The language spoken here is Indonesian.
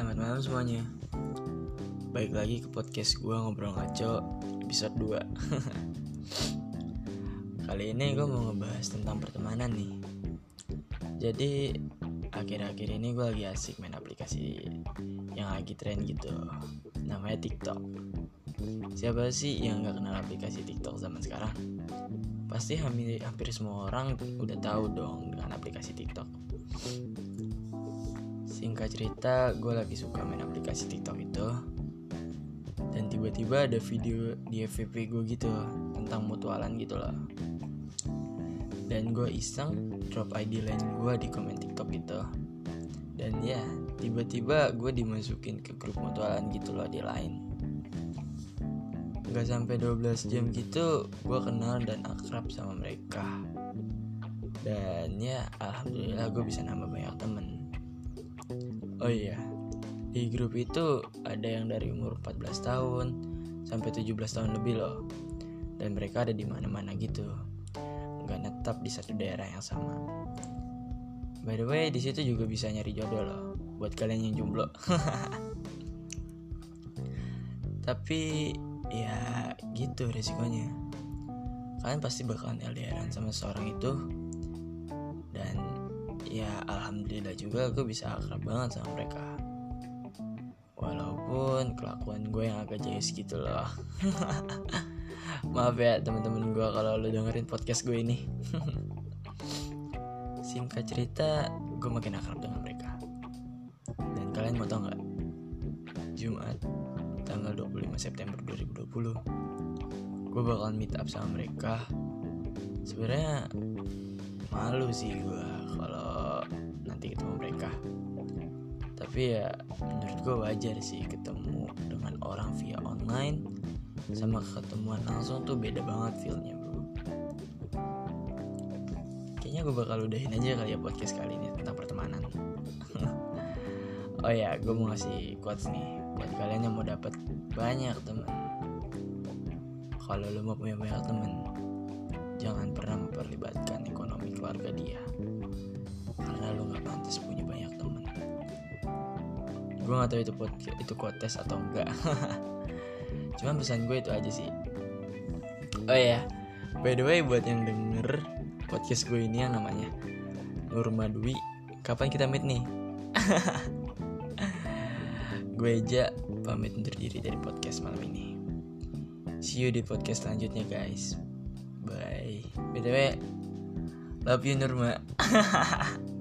malam semuanya. Baik lagi ke podcast gue ngobrol ngaco episode 2 Kali ini gue mau ngebahas tentang pertemanan nih. Jadi akhir-akhir ini gue lagi asik main aplikasi yang lagi tren gitu. Namanya TikTok. Siapa sih yang gak kenal aplikasi TikTok zaman sekarang? Pasti hampir, hampir semua orang udah tahu dong dengan aplikasi TikTok Singkat cerita, gue lagi suka main aplikasi TikTok itu. Dan tiba-tiba ada video di FVP gue gitu Tentang mutualan gitu loh. Dan gue iseng drop ID line gue di komen TikTok gitu Dan ya, tiba-tiba gue dimasukin ke grup mutualan gitu loh di line. Gak sampai 12 jam gitu, gue kenal dan akrab sama mereka. Dan ya alhamdulillah gue bisa nambah banyak temen Oh iya, di grup itu ada yang dari umur 14 tahun sampai 17 tahun lebih loh. Dan mereka ada di mana-mana gitu. Nggak netap di satu daerah yang sama. By the way, di situ juga bisa nyari jodoh loh buat kalian yang jomblo. Tapi ya gitu resikonya. Kalian pasti bakalan LDRan sama seorang itu ya alhamdulillah juga gue bisa akrab banget sama mereka. Walaupun kelakuan gue yang agak jayus gitu loh. Maaf ya teman-teman gue kalau lo dengerin podcast gue ini. Singkat cerita gue makin akrab dengan mereka. Dan kalian mau tau nggak? Jumat tanggal 25 September 2020 gue bakalan meet up sama mereka. Sebenarnya malu sih gue nanti ketemu mereka. Tapi ya menurut gue wajar sih ketemu dengan orang via online sama ketemuan langsung tuh beda banget feelnya bro. Kayaknya gue bakal udahin aja kali ya podcast kali ini tentang pertemanan. Oh ya gue mau ngasih quotes nih buat kalian yang mau dapat banyak teman kalau lo mau punya banyak teman jangan pernah memperlibatkan ekonomi keluarga dia karena lo nggak pantas punya banyak temen. Gue nggak tahu itu itu quotes atau enggak. Cuman pesan gue itu aja sih. Oh ya by the way buat yang denger podcast gue ini yang namanya Nur Madwi kapan kita meet nih? Gue aja pamit undur diri dari podcast malam ini. See you di podcast selanjutnya guys. Bye. Btw love you Nurma